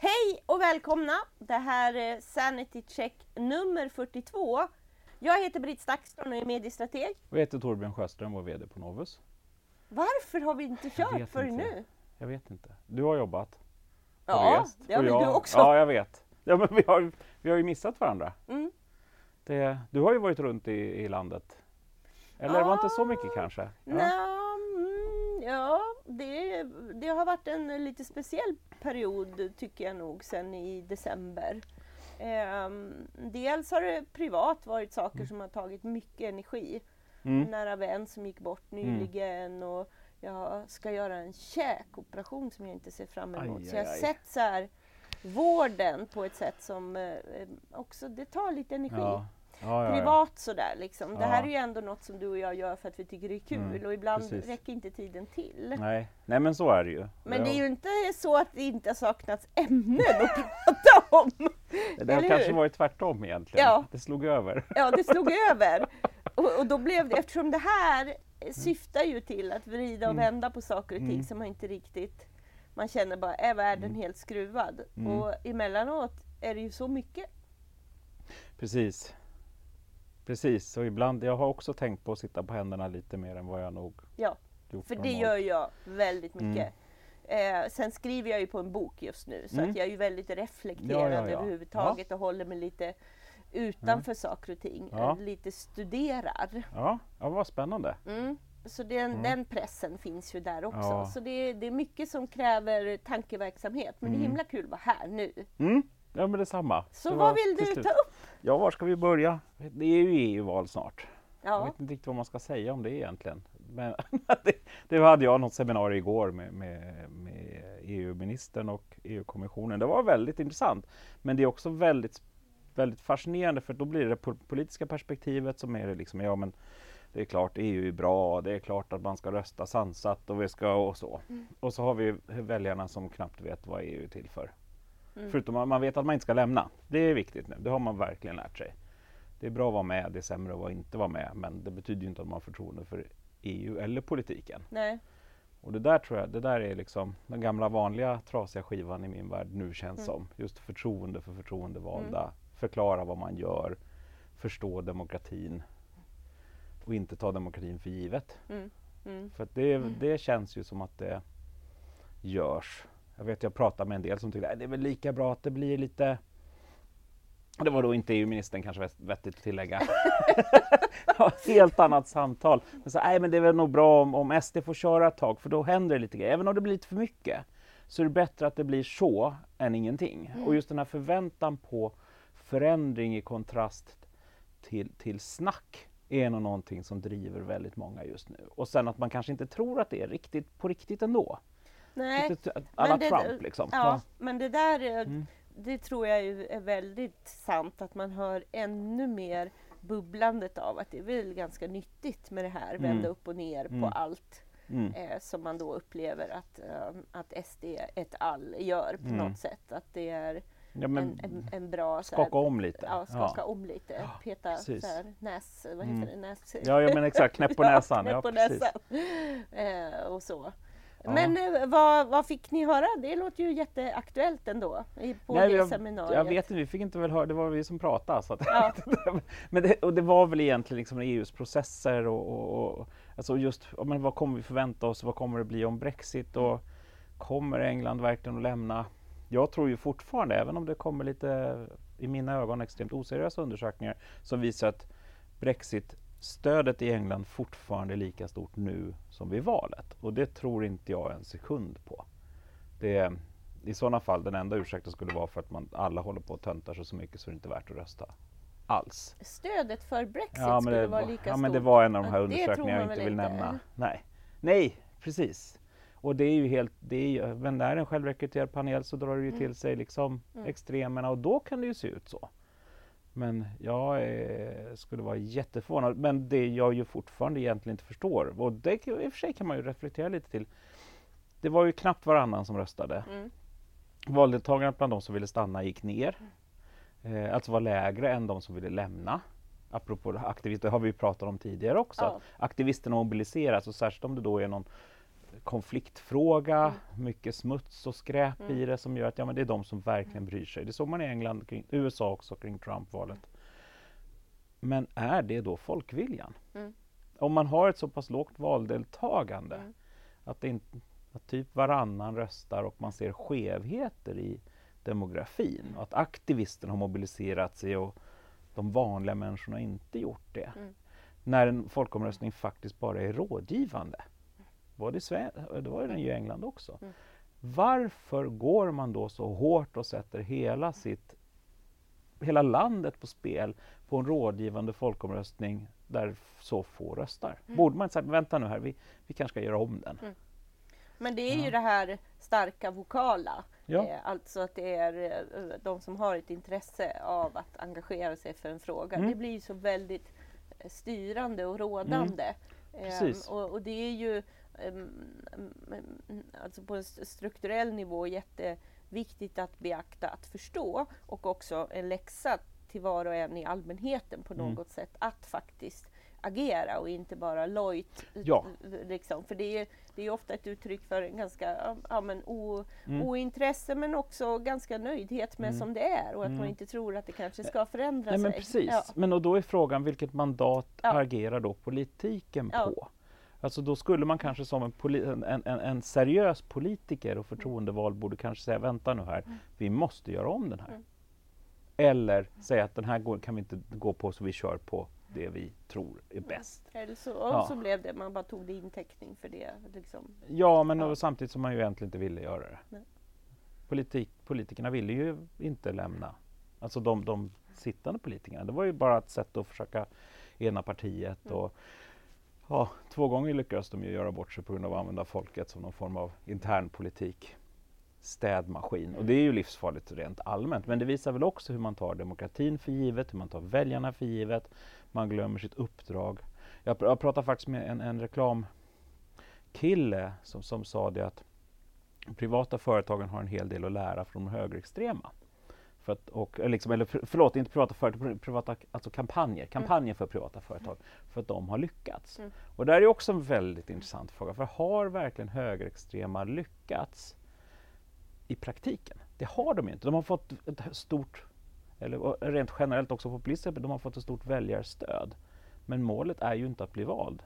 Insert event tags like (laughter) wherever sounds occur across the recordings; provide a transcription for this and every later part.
Hej och välkomna! Det här är Sanity Check nummer 42. Jag heter Britt Stakston och är mediestrateg. Och jag heter Torbjörn Sjöström och VD på Novus. Varför har vi inte kört förrän inte. nu? Jag vet inte. Du har jobbat. Ja, rest. det har jag, du också. Ja, jag vet. Ja, men vi, har, vi har ju missat varandra. Mm. Det, du har ju varit runt i, i landet. Eller det var inte så mycket kanske? Ja. Ja det, det har varit en lite speciell period tycker jag nog sen i december. Ehm, dels har det privat varit saker som har tagit mycket energi. Mm. En nära vän som gick bort nyligen och jag ska göra en käkoperation som jag inte ser fram emot. Aj, så jag har aj. sett så här vården på ett sätt som eh, också, det tar lite energi. Ja. Ja, ja. Privat sådär liksom. Det här är ju ändå något som du och jag gör för att vi tycker det är kul Mm, och ibland precis. räcker inte tiden till. Nej. Nej, men så är det ju. Men det är ju inte så att det inte har saknats ämnen att (laughs) prata om. det har kanske hur? varit tvärtom egentligen. Ja. Det slog över. Ja, det slog (laughs) över. Och, och då blev det, eftersom det här syftar ju till att vrida och Mm. vända på saker och ting Mm. som man inte riktigt, man känner bara, är världen helt skruvad? Mm. Och emellanåt är det ju så mycket. Precis. Precis, och ibland, jag har också tänkt på att sitta på händerna lite mer än vad jag nog Ja, gjort för det gör jag väldigt mycket. Eh, sen skriver jag ju på en bok just nu så Mm. att jag är ju väldigt reflekterande Ja, ja, ja. överhuvudtaget och håller mig lite utanför saker och ting. Lite studerar. Ja, ja vad spännande. Mm. Så den, den pressen finns ju där också. Så det är, det är mycket som kräver tankeverksamhet. Men det är Mm. himla kul att vara här nu. Mm. Ja, men detsamma. Så Det vad vill du ta upp? Ja, var ska vi börja? Det är ju EU-val snart. Jag Ja, vet inte riktigt vad man ska säga om det egentligen. Men (laughs) det, det hade jag något seminarium igår med, med, med EU-ministern och EU-kommissionen. Det var väldigt intressant. Men det är också väldigt, väldigt fascinerande för då blir det po- politiska perspektivet som är det liksom, ja men det är klart EU är bra, det är klart att man ska rösta sansat och vi ska och så. Mm. Och så har vi väljarna som knappt vet vad EU är till för. Mm. Förutom att man vet att man inte ska lämna. Det är viktigt nu, det har man verkligen lärt sig. Det är bra att vara med, det är sämre att inte vara med, men det betyder ju inte att man har förtroende för EU eller politiken. nej. Och det där tror jag, det där är liksom den gamla vanliga trasiga skivan i min värld nu känns Mm. som. Just förtroende för förtroendevalda, förklara vad man gör, förstå demokratin och inte ta demokratin för givet. Mm. Mm. För det, det känns ju som att det görs. Jag vet, jag pratar med en del som tycker att det är väl lika bra att det blir lite det var då inte EU-ministern kanske vett- vettigt att tillägga. (laughs) Helt annat samtal. Men så, nej, men det är väl nog bra om, om SD får köra ett tag för då händer det lite grejer. Även om det blir lite för mycket så är det bättre att det blir så än ingenting. Och just den här förväntan på förändring i kontrast till, till snack är nog någonting som driver väldigt många just nu. Och sen att man kanske inte tror att det är riktigt på riktigt ändå. Nej. Alla det- Trump liksom. Ja, men det där är, Mm. det tror jag är väldigt sant att man hör ännu mer bubblandet av att det är väl ganska nyttigt med det här, Mm. vända upp och ner på Mm. allt Mm. eh, som man då upplever att, eh, att SD ett all gör på Mm. något sätt. Att det är Ja, men en, en, en bra... så här- skaka om lite. Ja, skaka om lite. Peta precis. så här, näs... Vad heter Mm. det? Näs... Ja, ja men exakt, knäpp på (laughs) näsan. knäpp Ja, på precis. näsan. (laughs) Eh, och så. Men eh, vad, vad fick ni höra? Det låter ju jätteaktuellt ändå i, på Nej, det jag, seminariet. jag vet inte, vi fick inte väl höra, det var vi som pratade. Så att, Ja. (laughs) men det, och det var väl egentligen liksom EUs processer och, och, och alltså just men vad kommer vi förvänta oss, vad kommer det bli om Brexit och kommer England verkligen att lämna? Jag tror ju fortfarande, även om det kommer lite i mina ögon extremt oseriösa undersökningar som visar att Brexit-stödet i England fortfarande är lika stort nu som vid valet. Och det tror inte jag en sekund på. Det, I sådana fall, den enda ursäkten skulle vara för att man alla håller på och töntar sig så mycket så det är inte värt att rösta alls. Stödet för Brexit Ja skulle vara var, lika ja, stort. men det var en av de här Ja, undersökningarna jag inte vill inte, nämna. Nej. Nej, precis. Och det är ju helt, det är ju, men är det en självrekryterad panel så drar det ju Mm. till sig liksom extremerna och då kan det ju se ut så. Men jag eh, skulle vara jätteförvånad. Men det jag ju fortfarande egentligen inte förstår, och det i och för sig kan man ju reflektera lite till. Det var ju knappt varannan som röstade. Mm. Valdeltagandet bland de som ville stanna gick ner. Eh, alltså var lägre än de som ville lämna. Apropå aktivister, det har vi ju pratat om tidigare också. Ja. Aktivisterna mobiliseras och särskilt om det då är någon konfliktfråga, Mm. mycket smuts och skräp Mm. i det som gör att ja, men det är de som verkligen bryr sig. Det såg man i England, kring, USA också kring Trump-valet. Men är det då folkviljan? Mm. Om man har ett så pass lågt valdeltagande Mm. att, det inte, att typ varannan röstar och man ser skevheter i demografin och att aktivisterna har mobiliserat sig och de vanliga människorna inte gjort det. Mm. När en folkomröstning faktiskt bara är rådgivande. Var det, i Sve- det var den ju i England också. Mm. Varför går man då så hårt och sätter hela sitt hela landet på spel på en rådgivande folkomröstning där så få röstar? Mm. Borde man inte säga, vänta nu här, vi, vi kanske ska göra om den. Men det är ju Ja. det här starka vokala. Ja. Eh, alltså att det är eh, de som har ett intresse av att engagera sig för en fråga. Mm. Det blir så väldigt eh, styrande och rådande. Eh, Precis. och, och det är ju mm, alltså på en st- strukturell nivå jätteviktigt att beakta, att förstå och också en läxa till var och en i allmänheten på Mm. något sätt att faktiskt agera och inte bara lojt. Ja. Liksom. För det är, det är ofta ett uttryck för en ganska ja, men o, Mm. ointresse men också ganska nöjdhet med Mm. som det är och att man Mm. inte tror att det kanske ska förändra Nej sig. men precis, Ja. men och då är frågan vilket mandat Ja. agerar då politiken på? Alltså då skulle man kanske som en, poli- en, en, en seriös politiker och förtroendevald borde kanske säga vänta nu här, vi måste göra om den här. Mm. Eller säga att den här går, kan vi inte gå på så vi kör på det vi tror är bäst. Eller så, Ja. så blev det, man bara tog det inteckning för det. Liksom. Ja, men Ja. samtidigt som man ju egentligen inte ville göra det. Nej. Politik, politikerna ville ju inte lämna, alltså de, de sittande politikerna. Det var ju bara ett sätt att försöka ena partiet Mm. och ja, två gånger lyckades de ju göra bort sig på grund av att använda folket som någon form av internpolitik. Städmaskin. Och det är ju livsfarligt rent allmänt. Men det visar väl också hur man tar demokratin för givet, hur man tar väljarna för givet. Man glömmer sitt uppdrag. Jag, pr- jag pratade faktiskt med en, en reklamkille som, som sa det att privata företagen har en hel del att lära från de högerextrema. För att, och, eller liksom, eller för- förlåt, inte privata företag, privata, alltså kampanjer, kampanjer för privata företag. För att de har lyckats. Mm. Och där är också en väldigt intressant fråga. För har verkligen högerextrema lyckats i praktiken? Det har de inte. De har fått ett stort, eller rent generellt också populister, de har fått ett stort väljarstöd. Men målet är ju inte att bli vald.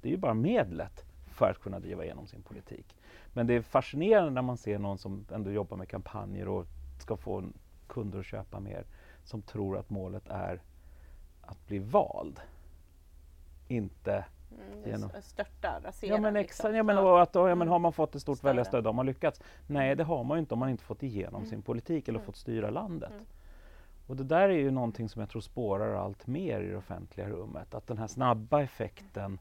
Det är ju bara medlet för att kunna driva igenom sin politik. Men det är fascinerande när man ser någon som ändå jobbar med kampanjer och ska få en- kunder att köpa mer, som tror att målet är att bli vald. Inte Mm, Genom- störta, rasera. Ja men, liksom. exa, ja, men, och att, ja, men Mm. har man fått ett stort Större. väljarstöd, har man lyckats? Nej, det har man ju inte om man inte fått igenom Mm. sin politik eller Mm. fått styra landet. Mm. Och det där är ju någonting som jag tror spårar allt mer i det offentliga rummet. Att den här snabba effekten,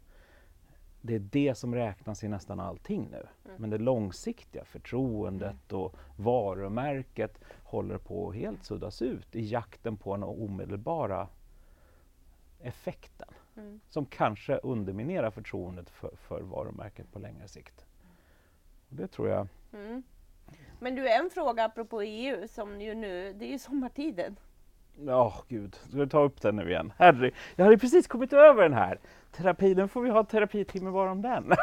det är det som räknas i nästan allting nu. Mm. Men det långsiktiga förtroendet och varumärket håller på att helt suddas ut i jakten på den omedelbara effekten Mm. som kanske underminerar förtroendet för, för varumärket på längre sikt. Och det tror jag. Mm. Men du, en fråga apropå EU som ju nu, det är ju sommartiden. Ja, gud. Ska vi ta upp den nu igen? Herre, jag hade precis kommit över den här. Terapi, den får vi ha terapitimme bara om den. (laughs)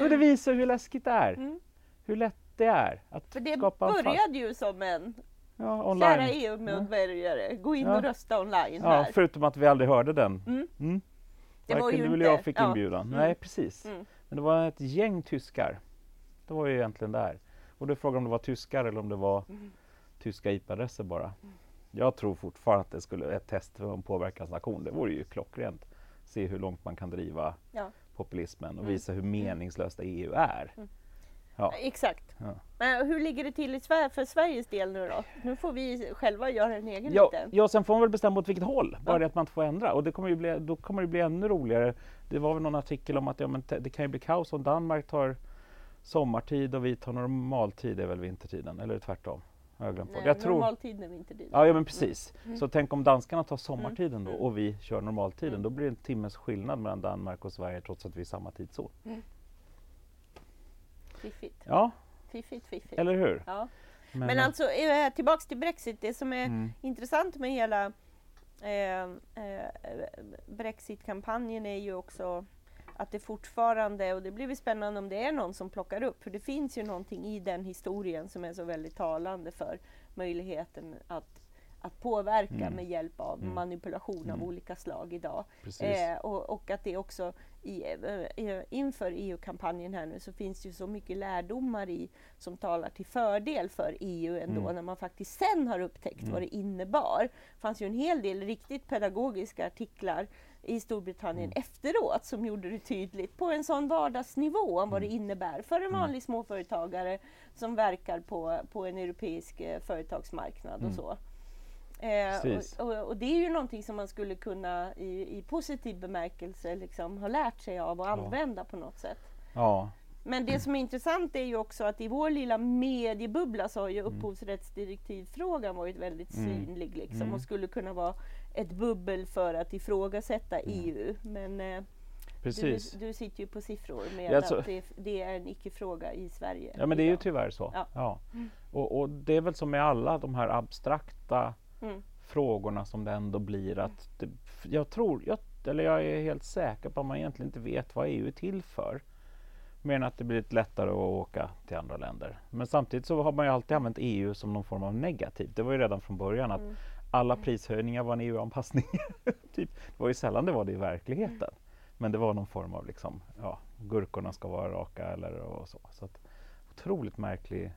Men det visar hur läskigt det är. Mm. Hur lätt det är att För det skapa fast... började ju som en, Ja, kära online. EU-medborgare, gå in Ja. och rösta online Ja, här. förutom att vi aldrig hörde den. Mm. Mm. Det var Varken ju du eller jag fick ja. inbjudan. Mm. Nej, precis. Mm. Men det var ett gäng tyskar. Det var ju egentligen där. Och då är frågan om det var tyskar eller om det var Mm. Tyska IP-adresser bara. Jag tror fortfarande att det skulle ett test för en påverkansaktion. Det vore ju klockrent. Se hur långt man kan driva Ja. populismen och Mm. visa hur meningslöst EU är. Mm. Ja. Exakt. Ja. Men hur ligger det till i Sverige, för Sveriges del nu då? Nu får vi själva göra en egen Ja, liten. ja, sen får man väl bestämma åt vilket håll. Bara Ja. det att man inte får ändra. Och det kommer ju bli, då kommer det bli ännu roligare. Det var väl någon artikel om att ja, men det kan ju bli kaos om Danmark tar sommartid och vi tar normaltid, det är väl vintertiden, eller tvärtom? Jag har glömt bort. Nej, Jag tror... Normaltiden är vintertid. Ja, ja men precis. Mm. Så tänk om danskarna tar sommartiden då Mm. och vi kör normaltiden. Mm. Då blir det en timmes skillnad mellan Danmark och Sverige trots att vi är samma tidszon. Fiffigt. Ja, Fiffigt, fiffigt. eller hur? Ja. Men, Men alltså eh, tillbaks till Brexit. Det som är mm, intressant med hela eh, eh, Brexit-kampanjen är ju också att det fortfarande, och det blir väl spännande om det är någon som plockar upp, för det finns ju någonting i den historien som är så väldigt talande för möjligheten att att påverka Mm. med hjälp av Mm. manipulation av Mm. olika slag idag. Eh, och, och att det också i, eh, inför EU-kampanjen här nu så finns det ju så mycket lärdomar i som talar till fördel för EU ändå Mm. när man faktiskt sen har upptäckt Mm. vad det innebar. Det fanns ju en hel del riktigt pedagogiska artiklar i Storbritannien Mm. efteråt som gjorde det tydligt på en sån vardagsnivå om vad det Mm. innebär för en Mm. vanlig småföretagare som verkar på, på en europeisk eh, företagsmarknad och Mm. så. Eh, och, och, och det är ju någonting som man skulle kunna i, i positiv bemärkelse liksom, ha lärt sig av och Ja. använda på något sätt. Ja, Men det som är intressant är ju också att i vår lilla mediebubbla så har ju Mm. upphovsrättsdirektivfrågan varit väldigt Mm. synlig liksom, Mm. och skulle kunna vara ett bubbel för att ifrågasätta EU. Men eh, du, precis. du sitter ju på siffror med Ja, så- att det, det är en icke-fråga i Sverige. Ja men det är ju idag. tyvärr så. Ja. Ja. Mm. Och, och det är väl som med alla de här abstrakta Mm. frågorna som det ändå blir att det, jag tror, jag, eller jag är helt säker på att man egentligen inte vet vad EU är till för. Mer än att det blir lite lättare att åka till andra länder. Men samtidigt så har man ju alltid använt EU som någon form av negativt. Det var ju redan från början att Mm. alla prishöjningar var en EU-anpassning. (laughs) typ. Det var ju sällan det var det i verkligheten. Men det var någon form av liksom, ja, gurkorna ska vara raka eller och så. så att, otroligt märklig,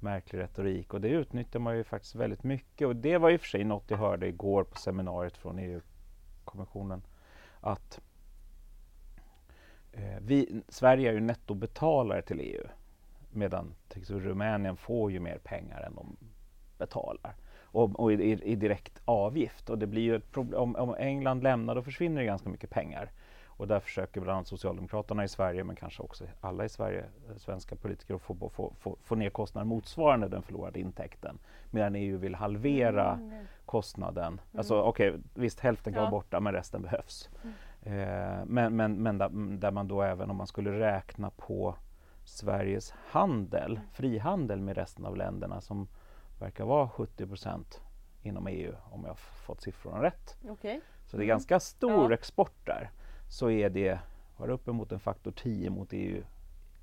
märklig retorik och det utnyttjar man ju faktiskt väldigt mycket. Och det var i och för sig något jag hörde igår på seminariet från EU-kommissionen. Att Eh, vi, Sverige är ju nettobetalare till EU medan till exempel Rumänien får ju mer pengar än de betalar. Och, och i, i, i direkt avgift. Och det blir ju ett problem. Om, om England lämnar då försvinner det ganska mycket pengar. Och där försöker bland annat Socialdemokraterna i Sverige, men kanske också alla i Sverige, eh, svenska politiker, att få, få, få, få ner kostnader motsvarande den förlorade intäkten. Medan EU vill halvera Mm kostnaden. Alltså okej, visst hälften kan Ja. vara borta men resten behövs. Eh, men men, men där, där man då även om man skulle räkna på Sveriges handel, frihandel med resten av länderna som verkar vara 70% inom EU om jag fått siffrorna rätt. Okej. Så det är Mm. ganska stor Ja. export där. Så är det, var uppemot en faktor 10 mot EU,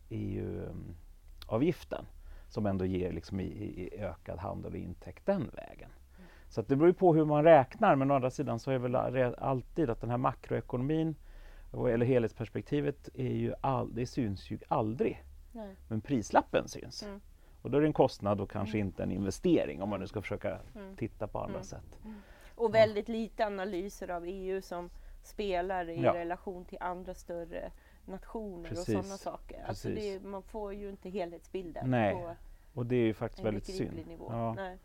EU-avgiften som ändå ger liksom i, i, i ökad handel och intäkt den vägen. Så det beror ju på hur man räknar men å andra sidan så är väl alltid att den här makroekonomin eller helhetsperspektivet är ju all, det syns ju aldrig. Nej. Men prislappen syns. Mm. Och då är det en kostnad och kanske inte en investering om man nu ska försöka Mm. titta på andra Mm. sätt. Och väldigt lite analyser av EU som spelar i Ja. relation till andra större nationer Precis. och sådana saker. Alltså det, man får ju inte helhetsbilden Nej, på Och det är ju faktiskt väldigt synd. nivå. Ja, Nej.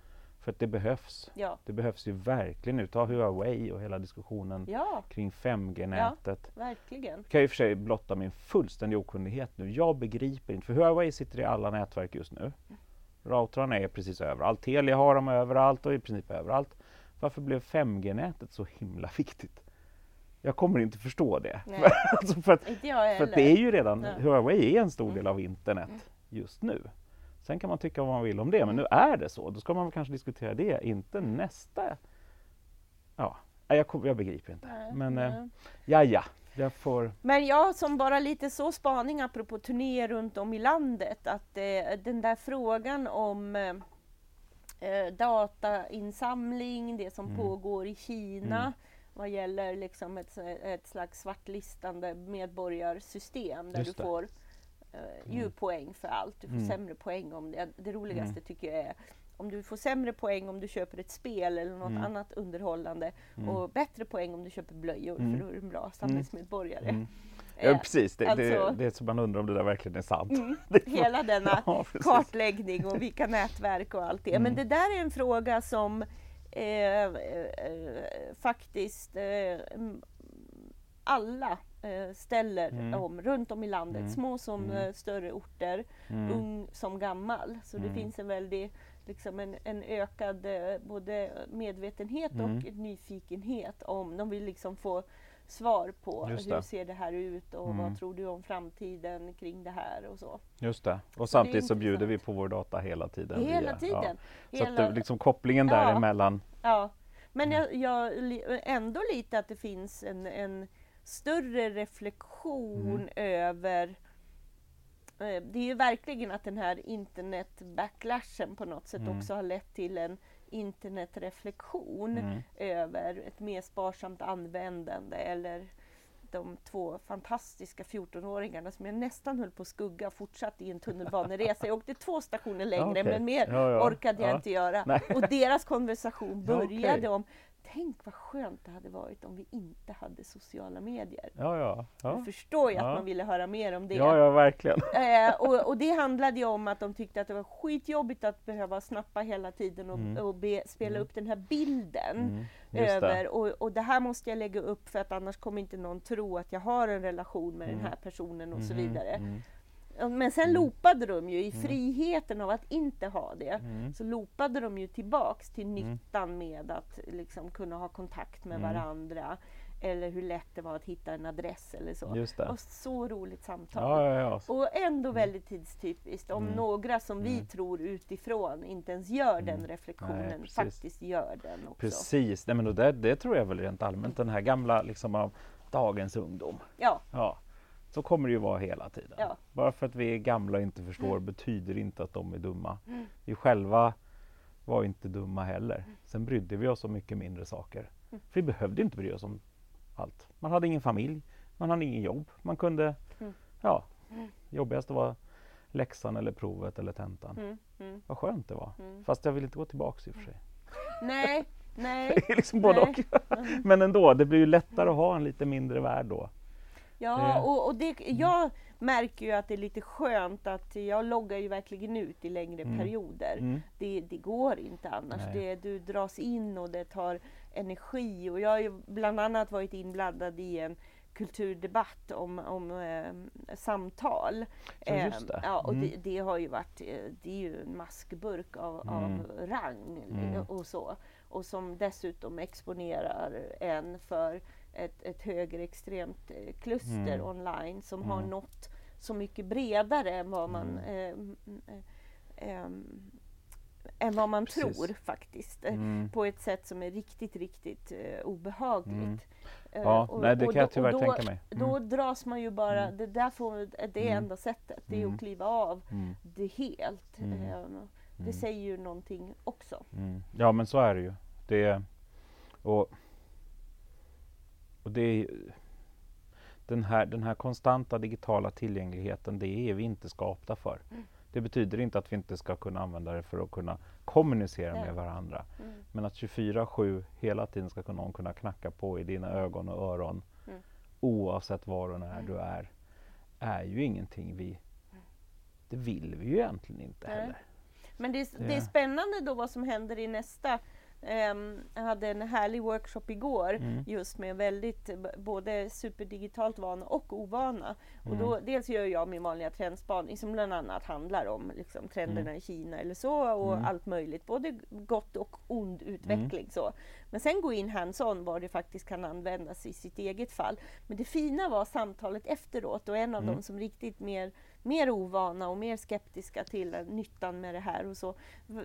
För att det behövs. Ja. Det behövs ju verkligen nu. Ta Huawei och hela diskussionen ja, kring 5G-nätet. verkligen. kan jag i och för sig blotta min fullständiga okunnighet nu. Jag begriper inte, för Huawei sitter i alla nätverk just nu. Routrarna är precis överallt. Telia har dem överallt och i princip överallt. Varför blev 5G-nätet så himla (laughs) viktigt? Jag kommer inte förstå det. (laughs) Alltså för, att, för att det är ju redan, Nej. Huawei är en stor Mm. del av internet just nu. Sen kan man tycka vad man vill om det, men nu är det så. Då ska man kanske diskutera det, inte nästa. Ja, jag, jag begriper inte. Nej, Men eh, nej. ja, ja, jag får... Men jag som bara lite så spaning apropå turné runt om i landet att eh, den där frågan om eh, eh, datainsamling, det som Mm. pågår i Kina Mm. vad gäller liksom ett, ett slags svartlistande medborgarsystem där Just du får eh, ju poäng för allt. Du får Mm. sämre poäng om det. Det roligaste Mm. tycker jag är om du får sämre poäng om du köper ett spel eller något Mm. annat underhållande Mm. och bättre poäng om du köper blöjor Mm. för då är du en bra samhällsmedborgare. Mm. (laughs) Eh, Ja, precis. Det, det, alltså- det är så man undrar om det där verkligen är sant. Mm. (laughs) Det Hela denna (laughs) Ja, kartläggning och vilka nätverk och allt det. Men Mm. det där är en fråga som eh, eh, faktiskt eh, mm, alla eh, ställer Mm. om runt om i landet, Mm. små som Mm. eh, större orter, Mm. ung som gammal. Så det Mm. finns en väldig liksom en, en ökad eh, både medvetenhet Mm. och nyfikenhet om, de vill liksom få svar på hur ser det här ut och Mm. vad tror du om framtiden kring det här och så. Just det. Och är samtidigt så bjuder vi på vår data hela tiden. Hela via- tiden. Ja. Så att Hela- liksom kopplingen Ja. däremellan. Ja, men Mm. jag, jag ändå lite att det finns en, en större reflektion Mm. över eh, det är ju verkligen att den här internet-backlashen på något sätt Mm. också har lett till en internetreflektion Mm. över ett mer sparsamt användande eller de två fantastiska 14-åringarna som jag nästan höll på att skugga fortsatt i en tunnelbaneresa. Jag åkte två stationer (laughs) längre Okej. men mer Ja, ja. orkade jag Ja. inte göra. Nej. Och deras konversation (laughs) Ja, började okej. om Tänk vad skönt det hade varit om vi inte hade sociala medier. Ja, ja. Jag Ja, förstår ju att Ja. man ville höra mer om det. ja, ja verkligen. (laughs) Eh, och, och det handlade ju om att de tyckte att det var skitjobbigt att behöva snappa hela tiden och, Mm. och be, spela Mm. upp den här bilden Mm. Över det. och, och det här måste jag lägga upp för att annars kommer inte någon tro att jag har en relation med Mm. den här personen och så Mhm, vidare. Men sen Mm. loopade de ju i Mm. friheten av att inte ha det. mm. Så loopade de ju tillbaks till Mm. nyttan med att liksom kunna ha kontakt med Mm. varandra. Eller hur lätt det var att hitta en adress eller så. Just Det var så roligt samtal. Ja, ja, ja. Och ändå väldigt tidstypiskt om Mm. några som vi Mm. tror utifrån inte ens gör den Mm. reflektionen Nej, faktiskt gör den också. Precis, Nej, men och det, det tror jag väl rent allmänt, den här gamla liksom av dagens ungdom. Ja, Ja, så kommer det ju vara hela tiden. Ja. Bara för att vi är gamla och inte förstår betyder inte att de är dumma. Mm. Vi själva var inte dumma heller. Sen brydde vi oss om mycket mindre saker. Mm. För vi behövde inte bry oss om allt. Man hade ingen familj, man hade ingen jobb. Man kunde, Mm. ja, Mm. jobbigast var läxan eller provet eller tentan. mm, mm, Vad skönt det var. mm. Fast jag vill inte gå tillbaks i och för sig. Nej, (laughs) nej. Det är liksom både Nej. och. Mm. Men ändå, det blir ju lättare att ha en lite mindre värld då. Ja, Det- och, och det, jag märker ju att det är lite skönt att jag loggar ju verkligen ut i längre Mm. perioder. Mm. Det, det går inte annars. Det, du dras in och det tar energi. Och jag har ju bland annat varit inblandad i en kulturdebatt om, om eh, samtal. Ja. Eh, ja, och Mm. det, det har ju varit, eh, det är ju en maskburk av, Mm. av rang Mm. och så. Och som dessutom exponerar en för ett, ett högerextremt eh, kluster Mm. online som har Mm. nått så mycket bredare än vad man, Mm. eh, eh, ehm, än vad man Precis. tror faktiskt. Mm. På ett sätt som är riktigt, riktigt eh, obehagligt. Mm. Eh, Ja, och- nej, det och kan jag då- tyvärr då, tänka mig. Då Mm. dras man ju bara, det där får, det är enda sättet, det är att kliva av det helt. Mm. Eh, Det säger ju någonting också. Ja men så är det ju. Det, och, och det är, den, här, den här konstanta digitala tillgängligheten, det är vi inte skapta för. Mm. Det betyder inte att vi inte ska kunna använda det för att kunna kommunicera Nej. med varandra. Mm. Men att 24-7 hela tiden ska någon kunna knacka på i dina ögon och öron Mm. oavsett var och när Mm. du är, är ju ingenting vi... Det vill vi ju egentligen inte heller. Men det är, det är spännande då vad som händer i nästa. Ehm, jag hade en härlig workshop igår Mm. just med väldigt både superdigitalt vana och ovana. Och Mm. då, dels gör jag min vanliga trendspaning som bland annat handlar om liksom, trenderna i Kina eller så och Mm. allt möjligt, både gott och ond utveckling. Så. Men sen gå in hands-on var det faktiskt kan användas i sitt eget fall. Men det fina var samtalet efteråt och en av Mm. dem som riktigt mer mer ovana och mer skeptiska till nyttan med det här och så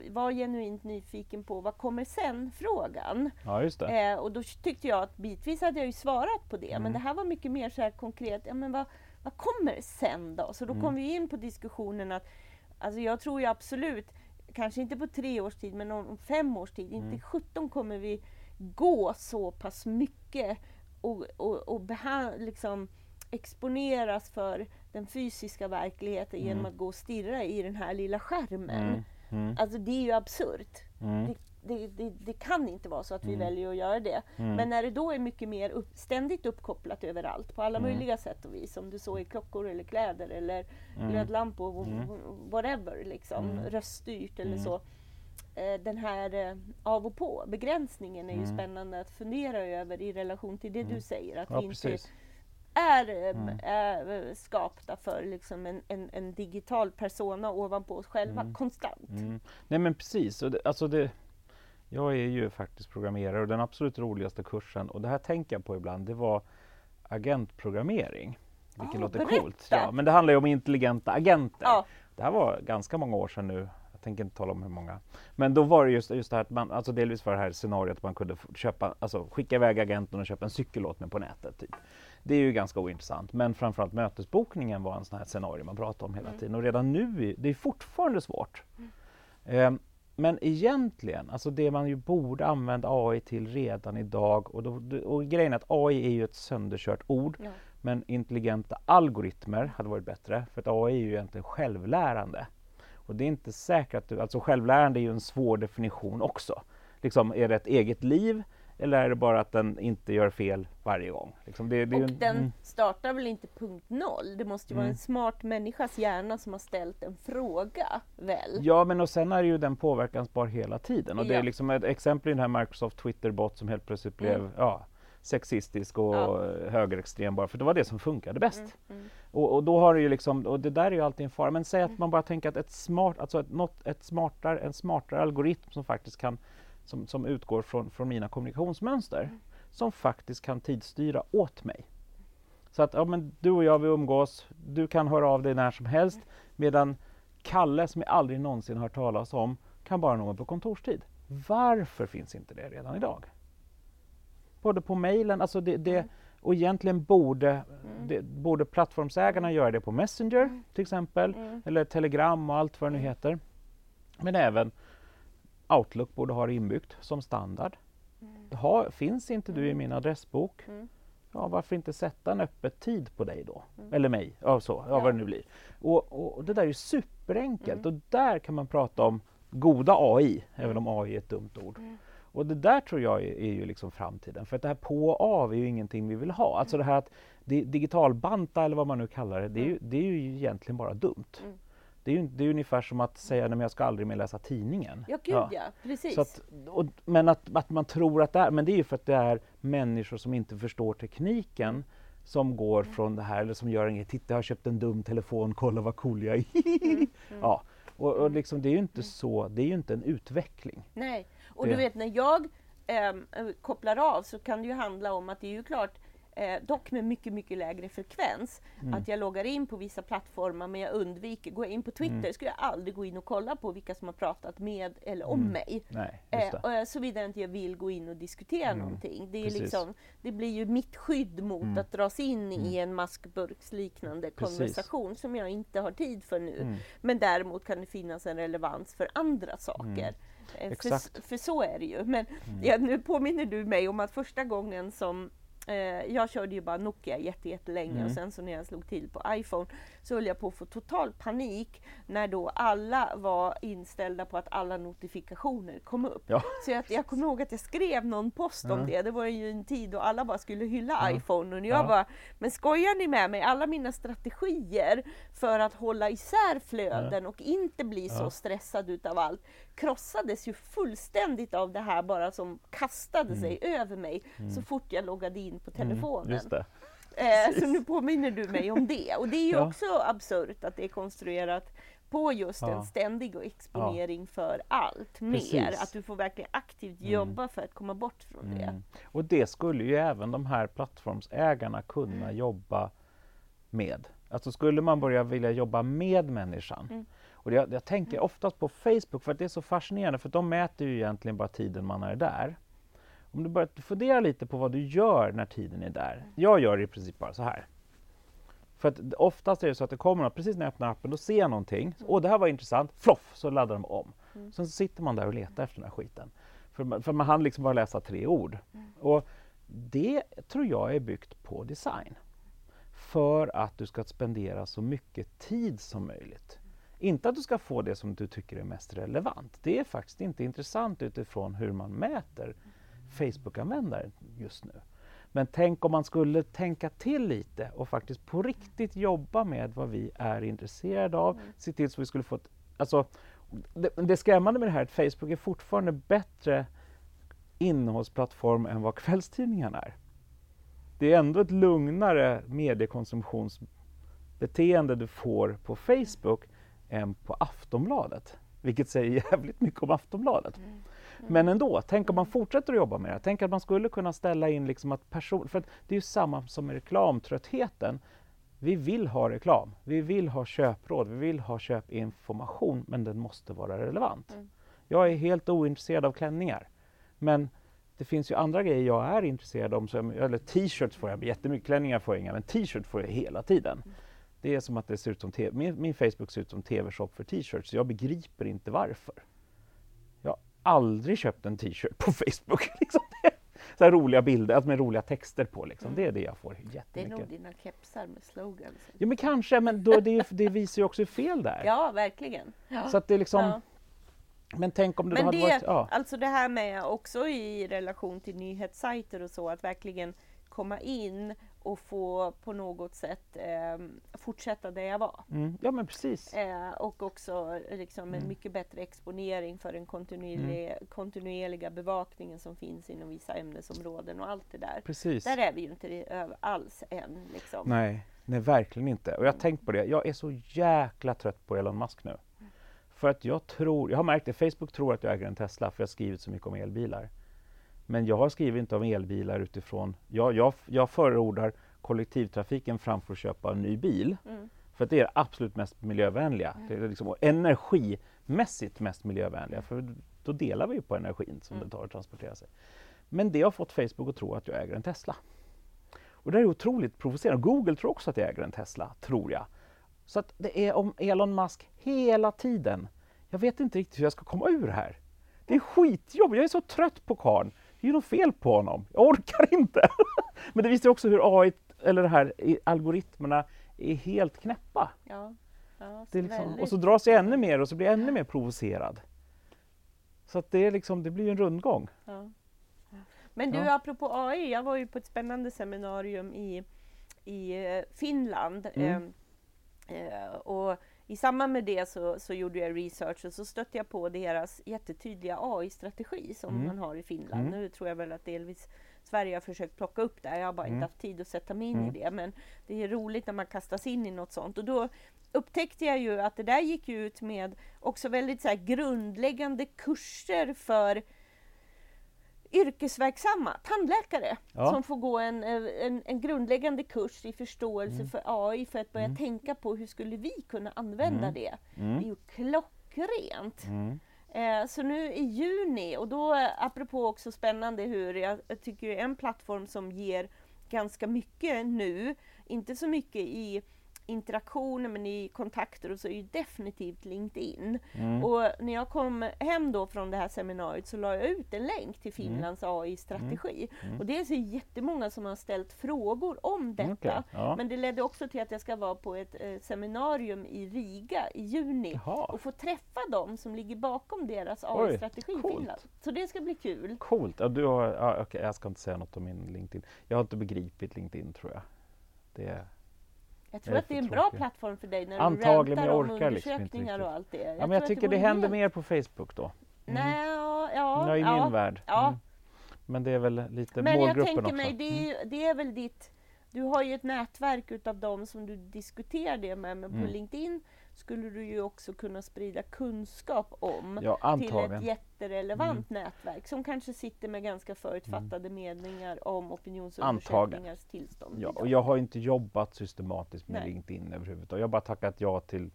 var genuint nyfiken på vad kommer sen-frågan. Ja just det. Eh, och då tyckte jag att bitvis hade jag ju svarat på det Mm. men det här var mycket mer så konkret, ja men vad, vad kommer sen då? Så då Mm. kom vi in på diskussionen att alltså jag tror ju absolut, kanske inte på tre års tid men om fem års tid, Mm. inte 17 kommer vi gå så pass mycket och, och, och beha- liksom exponeras för den fysiska verkligheten genom Mm. att gå och stirra i den här lilla skärmen. Mm. Mm. Alltså det är ju absurt. Mm. Det, det, det, det kan inte vara så att vi Mm. väljer att göra det. Mm. Men när det då är mycket mer upp, ständigt uppkopplat överallt på alla möjliga sätt och vis. Om du så är klockor eller kläder eller Mm. glödlampor, whatever liksom, röststyrt eller så. Eh, Den här eh, av och på begränsningen är ju Mm. spännande att fundera över i relation till det Mm. du säger. Att Ja vi inte precis. Är, eh, Mm. är skapta för liksom en, en, en digital persona ovanpå oss själva Mm. konstant. Mm. Nej men precis. Och det, alltså det, jag är ju faktiskt programmerare och den absolut roligaste kursen, och det här tänker jag på ibland, det var agentprogrammering. Vilket Ah, låter berätta! coolt. Ja, men det handlar ju om intelligenta agenter. Ja. Det här var ganska många år sedan nu. Jag tänker inte tala om hur många. Men då var det just, just det här att man, alltså delvis var det här scenariot att man kunde köpa, alltså skicka iväg agenten och köpa en cykel åt mig på nätet. Typ. Det är ju ganska ointressant. Men framförallt mötesbokningen var en sån här scenario man pratar om hela Mm. tiden och redan nu, det är fortfarande svårt. Eh, men egentligen, alltså det man ju borde använda AI till redan idag och, då, och grejen är att AI är ju ett sönderkört ord Ja. men intelligenta algoritmer hade varit bättre för att AI är ju egentligen självlärande. Och det är inte säkert att du, alltså självlärande är ju en svår definition också. Liksom, är det ett eget liv eller är det bara att den inte gör fel varje gång? Liksom det, det Och en- den mm. startar väl inte punkt noll? Det måste ju vara Mm. en smart människas hjärna som har ställt en fråga, väl? Ja, men och sen är ju den påverkansbar hela tiden. Och det Ja. är liksom ett exempel i den här Microsoft Twitter-bot som helt plötsligt blev Mm. ja, sexistisk och Ja. högerextrem bara för det var det som funkade bäst. Mm, mm. Och, och då har det ju liksom, och det där är ju alltid en fara. Men säg att man bara tänker att ett smart, alltså ett, något, ett smartare, en smartare algoritm som faktiskt kan, som, som utgår från, från mina kommunikationsmönster, som faktiskt kan tidsstyra åt mig. Så att ja, men du och jag vi umgås, du kan höra av dig när som helst, medan Kalle som jag aldrig någonsin hört talas om kan bara nå mig på kontorstid. Varför finns inte det redan idag? Både på mejlen, alltså det, det, och egentligen borde, det, borde plattformsägarna göra det på Messenger till exempel, Mm. eller Telegram och allt vad det nu heter. Men även Outlook borde ha det inbyggt som standard. Ha, finns inte du i min adressbok, Mm. ja, varför inte sätta en öppet tid på dig då? Mm. Eller mig, ja, så, ja, Ja. vad det nu blir. Och, och, och det där är ju superenkelt Mm. och där kan man prata om goda AI, även om AI är ett dumt ord. Mm. Och det där tror jag är, är ju liksom framtiden. För att det här på och av är ju ingenting vi vill ha. Alltså det här att di digitalbanta eller vad man nu kallar det, det är ju, det är ju egentligen bara dumt. Mm. Det är ju det är ungefär som att säga men jag ska aldrig mer läsa tidningen. Ja, gud ja, precis. Så att, och, men att, att man tror att det är, men det är ju för att det är människor som inte förstår tekniken som går Mm. från det här, eller som gör en titta jag har köpt en dum telefon, kolla vad cool jag är. (laughs) Mm. ja. Och, och liksom, det är ju inte så, det är ju inte en utveckling. Nej, och Det- du vet när jag eh, kopplar av så kan det ju handla om att det är ju klart Eh, dock med mycket, mycket lägre frekvens. Mm. Att jag loggar in på vissa plattformar men jag undviker, går jag in på Twitter Mm. skulle jag aldrig gå in och kolla på vilka som har pratat med eller om Mm. mig. Nej, Eh, Såvida inte jag vill gå in och diskutera Mm, någonting. Det, är precis. liksom, det blir ju mitt skydd mot Mm. att dras in i en maskburksliknande konversation som jag inte har tid för nu. Mm. Men däremot kan det finnas en relevans för andra saker. Eh. För, för så är det ju. Men Mm. ja, nu påminner du mig om att första gången som jag körde ju bara Nokia jätte, jättelänge Mm. och sen så när jag slog till på iPhone så höll jag på att få total panik när då alla var inställda på att alla notifikationer kom upp. Ja. Så jag, jag kommer ihåg att jag skrev någon post om Ja. det. Det var ju en tid då alla bara skulle hylla Ja. iPhone och jag Ja. bara, men skojar ni med mig? Alla mina strategier för att hålla isär flöden och inte bli så stressad utav allt krossades ju fullständigt av det här bara som kastade Mm. sig över mig så fort jag loggade in på telefonen. Det. Eh, så nu påminner du mig om det. Och det är ju (laughs) Ja. också absurt att det är konstruerat på just Ja. en ständig exponering för allt mer. Precis. Att du får verkligen aktivt jobba för att komma bort från det. Mm. Och det skulle ju även de här plattformsägarna kunna Mm. jobba med. Alltså skulle man börja vilja jobba med människan. Mm. Och det, jag tänker oftast på Facebook för att det är så fascinerande för de mäter ju egentligen bara tiden man är där. Om du börjar fundera lite på vad du gör när tiden är där. Jag gör i princip bara så här. För att oftast är det så att det kommer något, precis när jag öppnar appen, då ser jag någonting. Åh, det här var intressant. Floff, så laddar de om. Mm. Sen så sitter man där och letar efter den här skiten. För man, för man hann liksom bara läsa tre ord. Och det tror jag är byggt på design. För att du ska spendera så mycket tid som möjligt. Inte att du ska få det som du tycker är mest relevant. Det är faktiskt inte intressant utifrån hur man mäter Facebook-användare just nu. Men tänk om man skulle tänka till lite och faktiskt på riktigt jobba med vad vi är intresserade av. Se till så vi skulle få ett, alltså, det, det skrämmande med det här är att Facebook är fortfarande bättre innehållsplattform än vad kvällstidningarna är. Det är ändå ett lugnare mediekonsumtionsbeteende du får på Facebook än på Aftonbladet. Vilket säger (laughs) jävligt mycket om Aftonbladet. Men ändå, tänk om man fortsätter att jobba med det. Tänk att man skulle kunna ställa in liksom att person... För att det är ju samma som med reklamtröttheten. Vi vill ha reklam, vi vill ha köpråd, vi vill ha köpinformation, men den måste vara relevant. Mm. Jag är helt ointresserad av klänningar. Men det finns ju andra grejer jag är intresserad av, eller t-shirts får jag jättemycket, klänningar får jag inga, men t-shirt får jag hela tiden. Det är som att det ser ut som min, min Facebook ser ut som TV-shop för t-shirts, jag begriper inte varför. Aldrig köpt en t-shirt på (laughs) Facebook. Liksom. Så här roliga bilder, alltså med roliga texter på. Liksom. Mm. Det är det jag får jättemycket. Det är nog dina kepsar med slogans. Ja men kanske, men då, det, det visar ju också fel det är. Ja, verkligen. Ja. Så att det är liksom, Ja. men tänk om det Men hade det, varit... Ja. alltså det här med också i relation till nyhetssajter och så, att verkligen komma in och få på något sätt eh, fortsätta där jag var. Mm, ja men precis. Eh, och också liksom en Mm. mycket bättre exponering för den kontinuerliga, kontinuerliga bevakningen som finns inom vissa ämnesområden och allt det där. precis. Där är vi ju inte alls än. Liksom. Nej, nej verkligen inte. Och jag har tänkt på det, jag är så jäkla trött på Elon Musk nu. För att jag tror, jag har märkt det, Facebook tror att jag äger en Tesla för jag har skrivit så mycket om elbilar. Men jag har skrivit inte om elbilar utifrån, jag, jag, jag förordar kollektivtrafiken framför att köpa en ny bil. Mm. För att det är det absolut mest miljövänliga. Det är liksom, och energimässigt mest miljövänliga. För då delar vi ju på energin som Mm. det tar att transportera sig. Men det har fått Facebook att tro att jag äger en Tesla. Och det är otroligt provocerande. Google tror också att jag äger en Tesla, tror jag. Så att det är om Elon Musk hela tiden. Jag vet inte riktigt hur jag ska komma ur här. Det är skitjobb. Jag är så trött på karln. Det är ju något fel på honom. Jag orkar inte. (laughs) Men det visar också hur AI, eller det här, algoritmerna är helt knäppa. Ja. Ja, Det är liksom, och så dras jag ännu mer och så blir jag ännu mer provocerad. Så att det, är liksom, det blir en rundgång. Ja. Men du, Ja. apropå AI, jag var ju på ett spännande seminarium i, i eh, Finland. Mm. Eh, eh, och I samband med det så, så gjorde jag research och så stötte jag på deras jättetydliga AI-strategi som Mm. man har i Finland. Mm. Nu tror jag väl att delvis Sverige har försökt plocka upp det. Jag har bara Mm. inte haft tid att sätta mig in Mm. i det. Men det är roligt när man kastas in i något sånt. Och då upptäckte jag ju att det där gick ut med också väldigt så grundläggande kurser för yrkesverksamma tandläkare Ja. som får gå en, eh, en, en grundläggande kurs i förståelse Mm. för AI för att börja Mm. tänka på hur skulle vi kunna använda Mm. det. Det är Mm. ju klockrent. Mm. Eh, så nu i juni, och då eh, apropå också spännande hur jag, jag tycker en plattform som ger ganska mycket nu, inte så mycket i interaktioner men i kontakter och så är ju definitivt LinkedIn. Mm. Och när jag kom hem då från det här seminariet så la jag ut en länk till Finlands AI-strategi. Mm. Och det är så jättemånga som har ställt frågor om detta. Okej, ja. Men det ledde också till att jag ska vara på ett eh, seminarium i Riga i juni Jaha, och få träffa dem som ligger bakom deras AI-strategi i. Finland. Så det ska bli kul. coolt. Ja, du har, ja, okej, jag ska inte säga något om min LinkedIn. Jag har inte begripit LinkedIn tror jag. Det, Jag tror att det är en bra tråkigt. plattform för dig när Antagligen, du men jag om liksom undersökningar och allt det. ja, men jag tycker det vore händer mer på Facebook då. Mm. Nej, ja, ja, Ja, i ja. min värld. ja. Mm. Men det är väl lite Men jag målgruppen tänker också. mig, det är, ju- det är väl ditt... Du har ju ett nätverk utav dem som du diskuterar det med, men på Mm. LinkedIn skulle du ju också kunna sprida kunskap om Ja, till ett jätterelevant nätverk som kanske sitter med ganska förutfattade meningar om opinionsundersökningars tillstånd. Ja, idag. och jag har inte jobbat systematiskt med Nej. LinkedIn överhuvudtaget. Jag har bara tackat ja till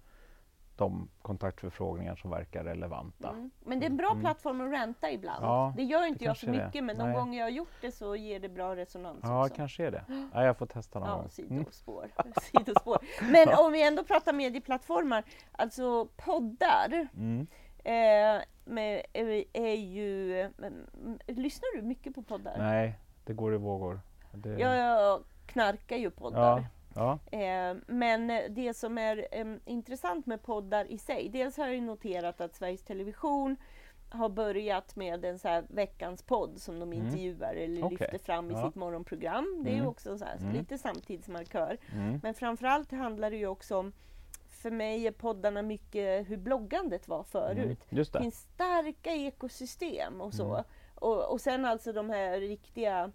de kontaktförfrågningar som verkar relevanta. Mm. Men det är en bra Mm. plattform att ränta ibland. Ja, det gör inte det jag så det mycket, men de Nej. gånger jag har gjort det så ger det bra resonans Ja, också. kanske är det. (gasps) Ja, jag får testa någon Ja, gång. Mm. sidospår. (laughs) sidospår. Men om vi ändå pratar medieplattformar, alltså poddar Mm. eh, med, är, är ju... Lyssnar du mycket på poddar? Nej, det går i vågor. Det, Jag, jag knarkar ju poddar. ja, ja. Eh, men det som är intressant med poddar i sig, dels har jag noterat att Sveriges Television har börjat med en så här veckans podd som de Mm. intervjuar eller Okej, lyfter fram i ja. sitt morgonprogram. Det är ju Mm. också så här, Mm. lite samtidsmarkör. Mm. Men framförallt handlar det ju också om, för mig är poddarna mycket hur bloggandet var förut. Mm. Det det. finns starka ekosystem och så. Mm. Och, och sen alltså de här riktiga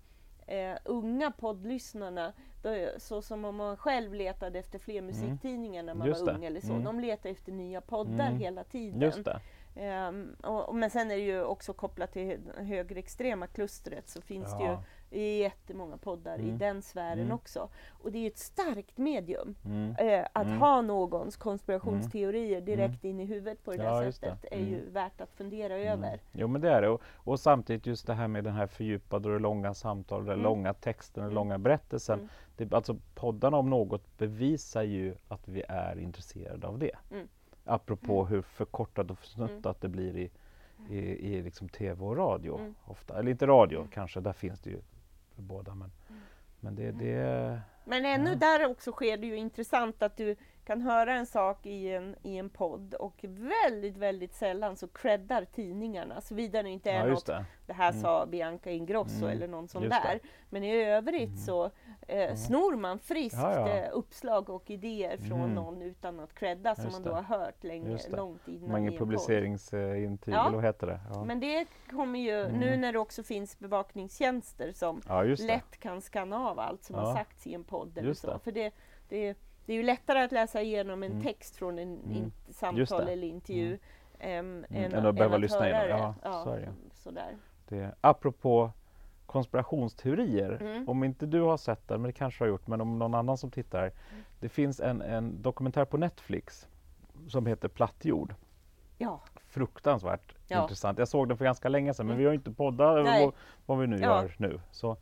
eh, unga poddlyssnarna, då, så som om man själv letade efter fler musiktidningar när man Mm. Just var det. ung eller så. Mm. De letar efter nya poddar Mm. hela tiden. Just det. Ehm, och, och, men sen är det ju också kopplat till hö- högerextrema klustret så finns det ju Är jättemånga poddar i Mm. den sfären Mm. också. Och det är ett starkt medium. Mm. Eh, att Mm. ha någons konspirationsteorier direkt in i huvudet på det Ja, där just det. sättet är ju Mm. värt att fundera Mm. över. Jo men det är det och, och samtidigt just det här med den här fördjupade och långa samtalet, den Mm. långa texten, Mm. långa berättelsen. Mm. Det, alltså poddarna om något bevisar ju att vi är intresserade av det. Mm. Apropå hur förkortat och snuttat det blir i, i, i liksom tv och radio Mm. ofta. Eller inte radio kanske, där finns det ju för båda men, Mm. men det, det Men ännu Ja. där också sker det ju intressant att du kan höra en sak i en, i en podd och väldigt, väldigt sällan så creddar tidningarna såvida det inte är Ja något det. det här Mm. sa Bianca Ingrosso Mm, eller någon sån just det. där. Men i övrigt Mm. så eh, snor man friskt Ja, ja. eh, uppslag och idéer från Mm. någon utan att credda som man då det. har hört länge, det. långt innan i ingen publiceringsintyg, eller vad heter det? Men det kommer ju, Mm. nu när det också finns bevakningstjänster som det. lätt kan skanna av allt som har sagts i en podd eller Just så. det. För det, det, det är ju lättare att läsa igenom en Mm. text från en Mm. samtal eller intervju Mm. em, Mm, än, än att behöva lyssna igenom. Ja, så är det sådär. Det, apropå konspirationsteorier, Mm. om inte du har sett den, men det kanske du har gjort, men om någon annan som tittar. Mm. Det finns en, en dokumentär på Netflix som heter Platt jord. Ja, Fruktansvärt Ja. intressant. Jag såg den för ganska länge sedan, men Mm. vi har inte poddat vad, vad vi nu Ja. gör nu. Så,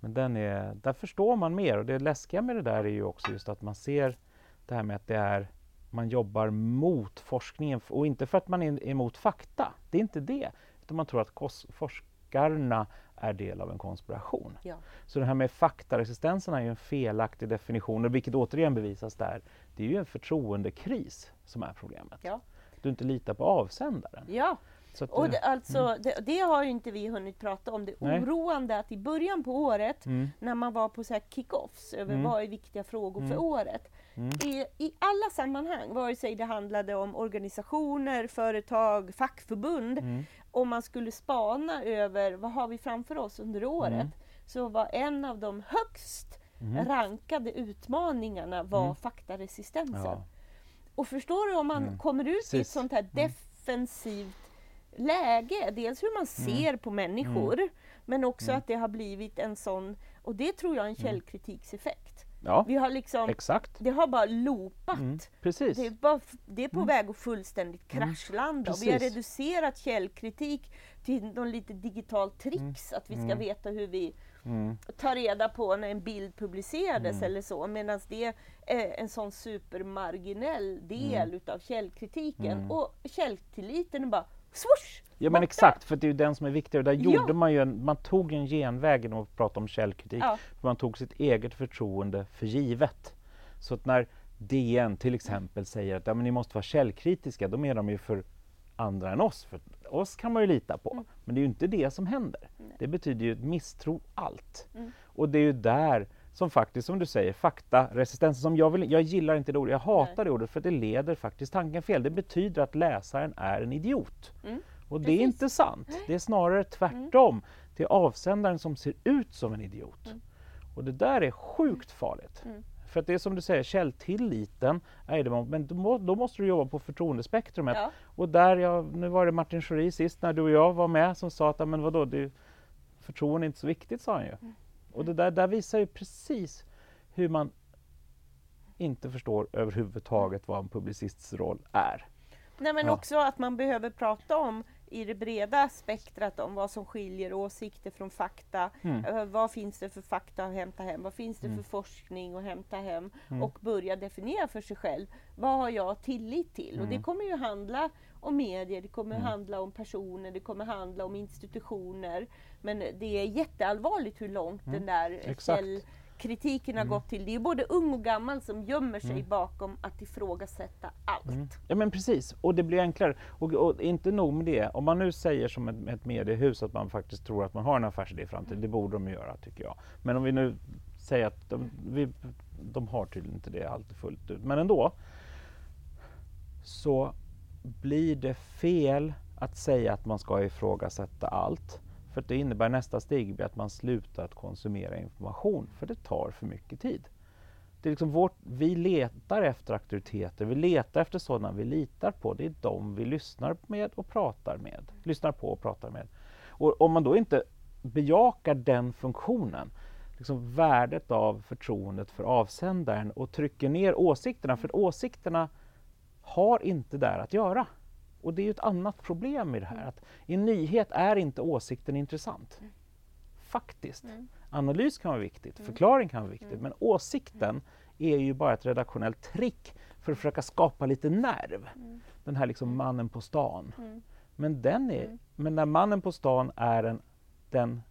men den är, där förstår man mer och det läskiga med det där är ju också just att man ser det här med att det är man jobbar mot forskningen och inte för att man är emot fakta. Det är inte det. Utan man tror att forskarna är del av en konspiration. Ja. Så det här med faktaresistensen är ju en felaktig definition, och vilket återigen bevisas där. Det är ju en förtroendekris som är problemet. Ja. Du inte litar på avsändaren. ja. Att Och det- alltså, det, det har ju inte vi hunnit prata om. Det Nej. oroande att i början på året Mm, när man var på så här kick-offs över Mm. vad är viktiga frågor för Mm. året. mm, I, I alla sammanhang, vare sig det handlade om organisationer, företag, fackförbund, mm, om man skulle spana över vad har vi framför oss under året, Mm. så var en av de högst mm. rankade utmaningarna var Mm. faktaresistensen. Ja. Och förstår du om man Mm. kommer ut i ett Precis. sånt här defensivt läge, dels hur man ser på människor, men också Mm. att det har blivit en sån, och det tror jag är en källkritikseffekt. ja, Vi har liksom, exakt. det har bara loopat. Mm, precis. Det är, bara, det är på Mm. väg att fullständigt Mm, kraschlanda. Vi har reducerat källkritik till någon lite digitalt tricks, att vi ska Mm. veta hur vi Mm, tar reda på när en bild publicerades Mm. eller så, medan det är en sån supermarginell del utav källkritiken. Mm. Och källtilliten är bara swoosh! Ja men exakt, för det är ju den som är viktig. Och där Ja. gjorde man ju en, man tog en genväg genom att prata om källkritik. Ja. För man tog sitt eget förtroende för givet. Så att när DN till exempel säger att ja, men ni måste vara källkritiska, då menar de ju för andra än oss. För oss kan man ju lita på. Mm. Men det är ju inte det som händer. Nej. Det betyder ju misstro allt. Mm. Och det är ju där som faktiskt, som du säger, faktaresistens, som jag, vill, jag gillar inte det ordet, jag hatar Nej. det ordet för det leder faktiskt tanken fel. Det betyder att läsaren är en idiot. Mm. Och det är Precis. inte sant. Det är snarare tvärtom. Det är avsändaren som ser ut som en idiot. Mm. Och det där är sjukt farligt. Mm. För att det är som du säger, källtilliten är det, men då, må, då måste du jobba på förtroendespektrumet. Ja. Och där, jag, nu var det Martin Schori sist när du och jag var med som sa att "Ja, men vadå, det, förtroende är inte så viktigt sa han ju. Och det där, där visar ju precis hur man inte förstår överhuvudtaget vad en publicists roll är. Nej, men Ja. också att man behöver prata om i det breda spektrat om vad som skiljer åsikter från fakta. Mm. Eh, Vad finns det för fakta att hämta hem? Vad finns det Mm. för forskning att hämta hem? Mm. Och börja definiera för sig själv. Vad har jag tillit till? Och det Mm. kommer ju handla om medier, det kommer Mm. handla om personer, det kommer handla om institutioner. Men det är jätteallvarligt hur långt Mm. den där Exakt. Källkritiken har Mm. gått till. Det är både ung och gammal som gömmer sig Mm. bakom att ifrågasätta allt. Mm. Ja men precis, och det blir enklare. Och, och inte nog med det, om man nu säger som ett, ett mediehus att man faktiskt tror att man har en affärsidé i framtiden, det borde de göra tycker jag. Men om vi nu säger att de, vi, de har tydligen inte det alltid fullt ut, men ändå. Så blir det fel att säga att man ska ifrågasätta allt. För att det innebär nästa steg blir att man slutar att konsumera information, för det tar för mycket tid. Det är liksom vårt, vi letar efter auktoriteter, vi letar efter sådana vi litar på. Det är de vi lyssnar med och pratar med. Lyssnar på och pratar med. Och om man då inte bejakar den funktionen, liksom värdet av förtroendet för avsändaren och trycker ner åsikterna, för åsikterna har inte där att göra. Och det är ju ett annat problem i det här. Att I en nyhet är inte åsikten intressant. Faktiskt. Analys kan vara viktigt, förklaring kan vara viktigt, men åsikten är ju bara ett redaktionellt trick för att försöka skapa lite nerv. Den här liksom mannen på stan. Men, den är, men när mannen på stan är en, den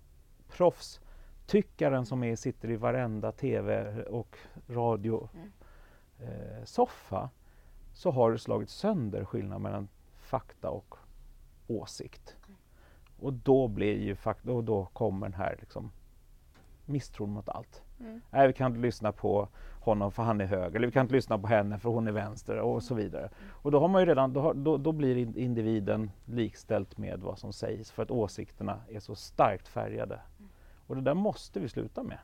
proffstyckaren som är, sitter i varenda tv och radio eh, så har du slagit sönder skillnaden mellan fakta och åsikt. Och då blir ju fakta, och då kommer den här liksom misstron mot allt. Mm. Nej, vi kan inte lyssna på honom för han är höger, eller vi kan inte lyssna på henne för hon är vänster och så vidare. Och då har man ju redan, då, har, då, då blir in- individen likställt med vad som sägs för att åsikterna är så starkt färgade. Och det där måste vi sluta med.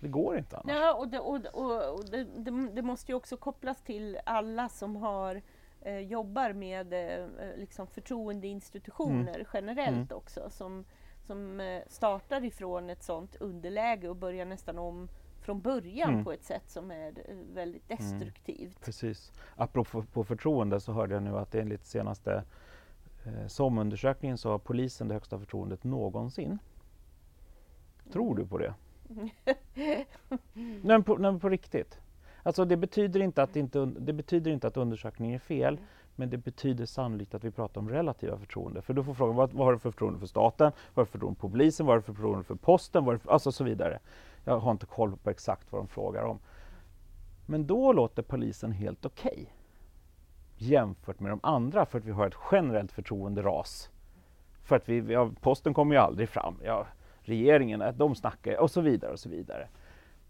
Det går inte annars. Ja, och, det, och, och, och det, det, det måste ju också kopplas till alla som har eh, jobbar med eh, liksom förtroendeinstitutioner Mm. generellt också som, som eh, startar ifrån ett sådant underläge och börjar nästan om från början Mm. på ett sätt som är eh, väldigt destruktivt. Precis. Apropå på förtroende så hörde jag nu att enligt senaste eh, SOM-undersökningen så har polisen det högsta förtroendet någonsin. Tror du på det? (laughs) nej, men på, på riktigt. Alltså det betyder, inte att inte, det betyder inte att undersökningen är fel, men det betyder sannolikt att vi pratar om relativa förtroende. För då får frågan, vad, vad har du för förtroende för staten? Vad har du för förtroende för polisen? Vad har du för förtroende för posten? Vad för, alltså så vidare. Jag har inte koll på exakt vad de frågar om. Men då låter polisen helt okej jämfört med de andra för att vi har ett generellt förtroenderas. För att vi, ja, posten kommer ju aldrig fram. Ja, regeringen, de snackar och så vidare och så vidare.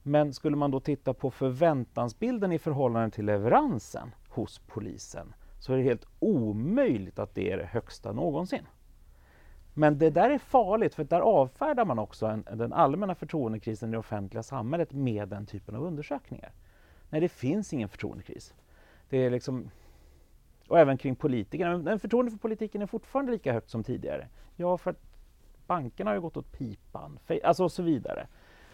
Men skulle man då titta på förväntansbilden i förhållande till leveransen hos polisen så är det helt omöjligt att det är det högsta någonsin. Men det där är farligt för där avfärdar man också en, den allmänna förtroendekrisen i det offentliga samhället med den typen av undersökningar. Nej, det finns ingen förtroendekris. Det är liksom, och även kring politikerna. Men förtroendet för politiken är fortfarande lika högt som tidigare. Ja, för att bankerna har ju gått åt pipan, alltså och så vidare.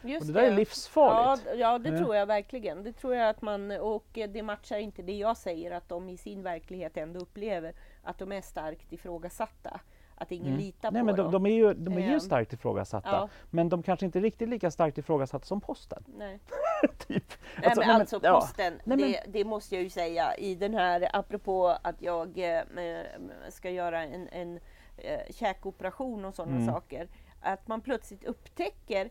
Just Och det där är livsfarligt. Ja, ja det Ja. tror jag verkligen. Det tror jag att man, och det matchar inte det jag säger att de i sin verklighet ändå upplever att de är starkt ifrågasatta. Att ingen Mm. litar Nej, på men de, dem. de är ju, de är ju Ehm. starkt ifrågasatta, Ja. men de kanske inte är riktigt lika starkt ifrågasatta som posten. Nej. (laughs) typ. Nej, men nej, men- alltså ja. posten, Nej, men- det, det måste jag ju säga i den här, apropå att jag eh, ska göra en, en eh, käkoperation och sådana Mm. saker. Att man plötsligt upptäcker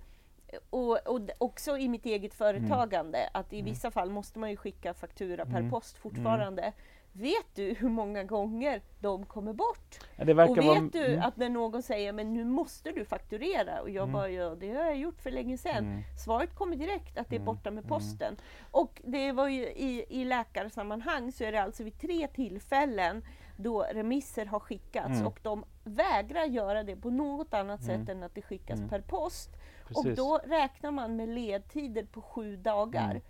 och, och också i mitt eget företagande att i vissa fall måste man ju skicka faktura per Mm. post fortfarande. Vet du hur många gånger de kommer bort? Ja, Och vet vara, du mm, att när någon säger men nu måste du fakturera och jag Mm. bara ja, det har jag gjort för länge sedan. Mm. Svaret kommer direkt att det är Mm. borta med Mm. posten. Och det var ju i, i läkarsammanhang så är det alltså vid tre tillfällen då remisser har skickats Mm. och de vägrar göra det på något annat Mm. sätt än att det skickas Mm. per post. Och precis, då räknar man med ledtider på sju dagar. Mm,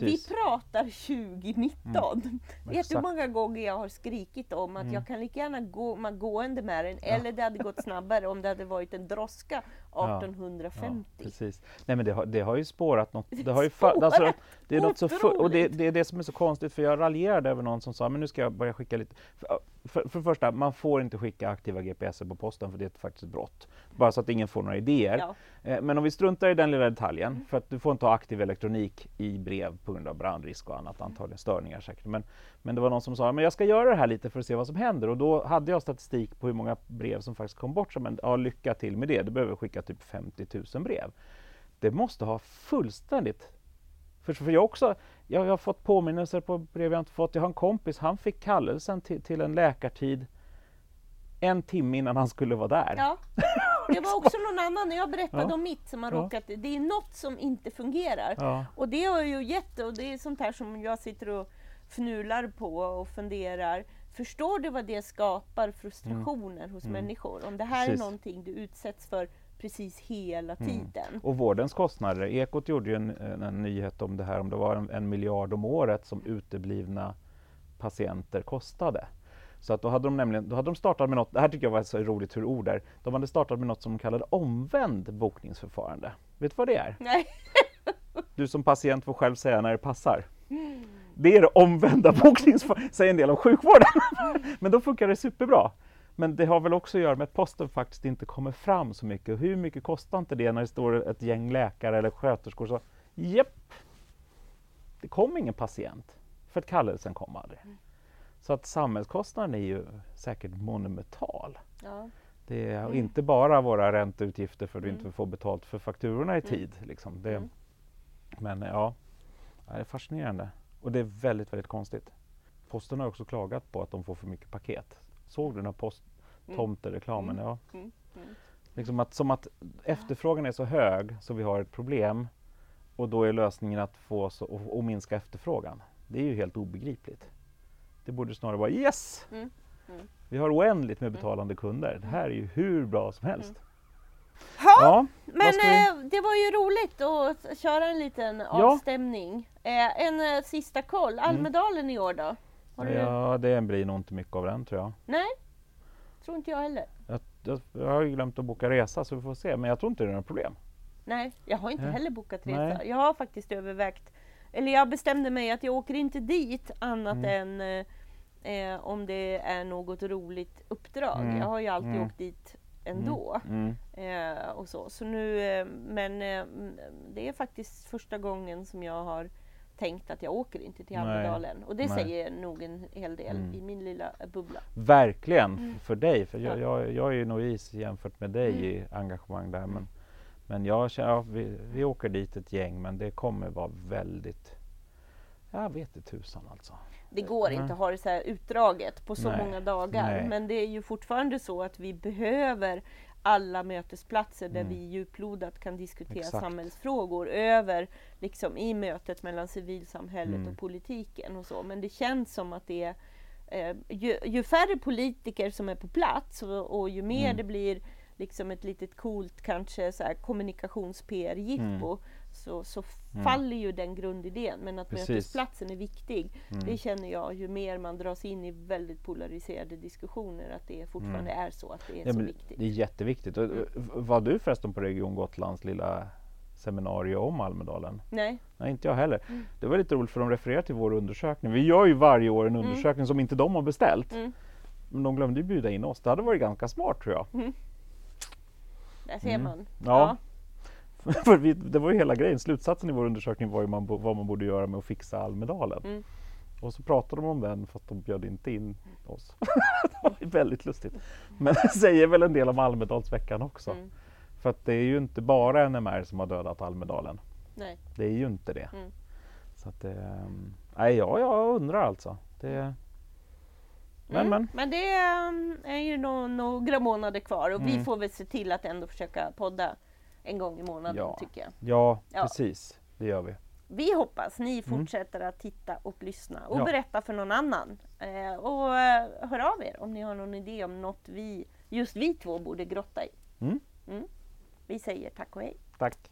Vi pratar 2019. (laughs) Vet du hur många gånger jag har skrikit om att Mm. jag kan lika gärna gå man gående med den eller det hade gått (laughs) snabbare om det hade varit en droska Ja, 1850. precis. Nej men det har, det har ju spårat något. Det, har ju Spårat? alltså, det är något så och det, det är det som är så konstigt för jag raljerade över någon som sa men nu ska jag börja skicka lite. För, för, för det första, man får inte skicka aktiva GPSer på posten för det är faktiskt ett brott. Bara så att ingen får några idéer. Ja. Eh, Men om vi struntar i den lilla detaljen, Mm. för att du får inte ha aktiv elektronik i brev på grund av brandrisk och annat, antagligen störningar säkert. Men, men det var någon som sa, men jag ska göra det här lite för att se vad som händer. Och då hade jag statistik på hur många brev som faktiskt kom bort. Men, ja, lycka till med det, du behöver skicka typ 50 000 brev. Det måste ha fullständigt... För, för jag, också, jag, jag har fått påminnelser på brev jag inte fått. Jag har en kompis, han fick kallelsen till, till en läkartid en timme innan han skulle vara där. Ja. Det var också någon annan, när jag berättade Ja. om mitt som har Ja. råkat, det är något som inte fungerar. Ja. Och det har ju gett, och det är sånt här som jag sitter och fnular på och funderar. Förstår du vad det skapar frustrationer hos Mm. människor? Om det här Precis. är någonting du utsätts för precis hela Mm. tiden. Och vårdens kostnader. Ekot gjorde ju en, en, en nyhet om det här, om det var en, en miljard om året som uteblivna patienter kostade. Så att då hade de nämligen, då hade de startat med något, det här tycker jag var så roligt hur ord är, de hade startat med något som de kallade omvänd bokningsförfarande. Vet du vad det är? Nej. (laughs) Du som patient får själv säga när det passar. Det är det omvända bokningsförfarandet, säger en del om sjukvården. (laughs) Men då funkar det superbra. Men det har väl också att göra med att posten faktiskt inte kommer fram så mycket. Hur mycket kostar inte det när det står ett gäng läkare eller sköterskor så Japp, det kom ingen patient för att kallelsen kom aldrig. Så att samhällskostnaden är ju säkert monumental. Ja. Det är Mm. inte bara våra ränteutgifter för att vi Mm. inte får betalt för fakturorna i tid. Liksom. Det, Mm. Men ja, det är fascinerande. Och det är väldigt, väldigt konstigt. Posten har också klagat på att de får för mycket paket. Såg du den här posttomtereklamen? Ja. Mm. Mm. Liksom att, som att efterfrågan är så hög så vi har ett problem och då är lösningen att få så, och, och minska efterfrågan. Det är ju helt obegripligt. Det borde snarare vara yes! Mm. Mm. Vi har oändligt med betalande kunder. Det här är ju hur bra som helst. Mm. Ha, Ja, men vi- eh, det var ju roligt att köra en liten avstämning. Eh, en eh, sista koll, Almedalen i år då? Har du... ja, det blir nog inte mycket av den tror jag. Nej, tror inte jag heller. Jag, jag, jag har ju glömt att boka resa så vi får se. Men jag tror inte det är några problem. Nej, jag har inte heller bokat resa. Nej. Jag har faktiskt övervägt, eller jag bestämde mig att jag åker inte dit annat Mm. än eh, eh, om det är något roligt uppdrag. Mm. Jag har ju alltid Mm. åkt dit ändå. Mm. Eh, och så. Så nu, eh, men eh, mm, det är faktiskt första gången som jag har tänkt att jag åker inte till. Almedalen. Och det Nej. säger nog en hel del Mm. i min lilla bubbla. Verkligen Mm. för dig. För jag, Ja. jag, jag är ju novis jämfört med dig Mm. i engagemang där. Men, men jag känner, ja, vi, vi åker dit ett gäng men det kommer vara väldigt jag vet inte tusan alltså. Det går inte att ha det så här utdraget på så Nej. många dagar. Nej. Men det är ju fortfarande så att vi behöver alla mötesplatser där Mm. vi djuplodat kan diskutera Exakt. samhällsfrågor över liksom i mötet mellan civilsamhället Mm. och politiken och så. Men det känns som att det är eh, ju, ju färre politiker som är på plats och, och ju mer Mm. det blir liksom ett litet coolt kanske så här kommunikations-PR-jippo så, så Mm. faller ju den grundidén. Men att Precis. mötesplatsen är viktig Mm. det känner jag ju mer man dras in i väldigt polariserade diskussioner att det fortfarande är så att det är Mm. Ja, så viktigt. det är jätteviktigt. Mm. Var du förresten på Region Gotlands lilla seminarium om Almedalen? Nej, Nej, inte jag heller. Mm. Det var lite roligt för de refererar till vår undersökning. Vi gör ju varje år en Mm. undersökning som inte de har beställt. Mm. Men de glömde ju bjuda in oss. Det hade varit ganska smart tror jag. Där ser Mm. man. Ja. (laughs) För vi, det var ju hela grejen. Slutsatsen i vår undersökning var ju man, vad man borde göra med att fixa Almedalen. Mm. Och så pratade de om den fast de bjöd inte in oss. (laughs) (laughs) det var väldigt lustigt. Men det säger väl en del om Almedalsveckan också. Mm. För att det är ju inte bara NMR som har dödat Almedalen. Nej. Det är ju inte det. Mm. Så att ehm, nej, ja, jag undrar alltså. Det, men, Mm. men. Men det um, är ju nå- några månader kvar och vi Mm. får väl se till att ändå försöka podda en gång i månaden Ja. tycker jag. Ja, Ja. precis. Det gör vi. Vi hoppas ni fortsätter att titta och lyssna och Ja. berätta för någon annan. Eh, och eh, hör av er om ni har någon idé om något vi, just vi två borde grotta i. Mm. Mm. Vi säger tack och hej. Tack.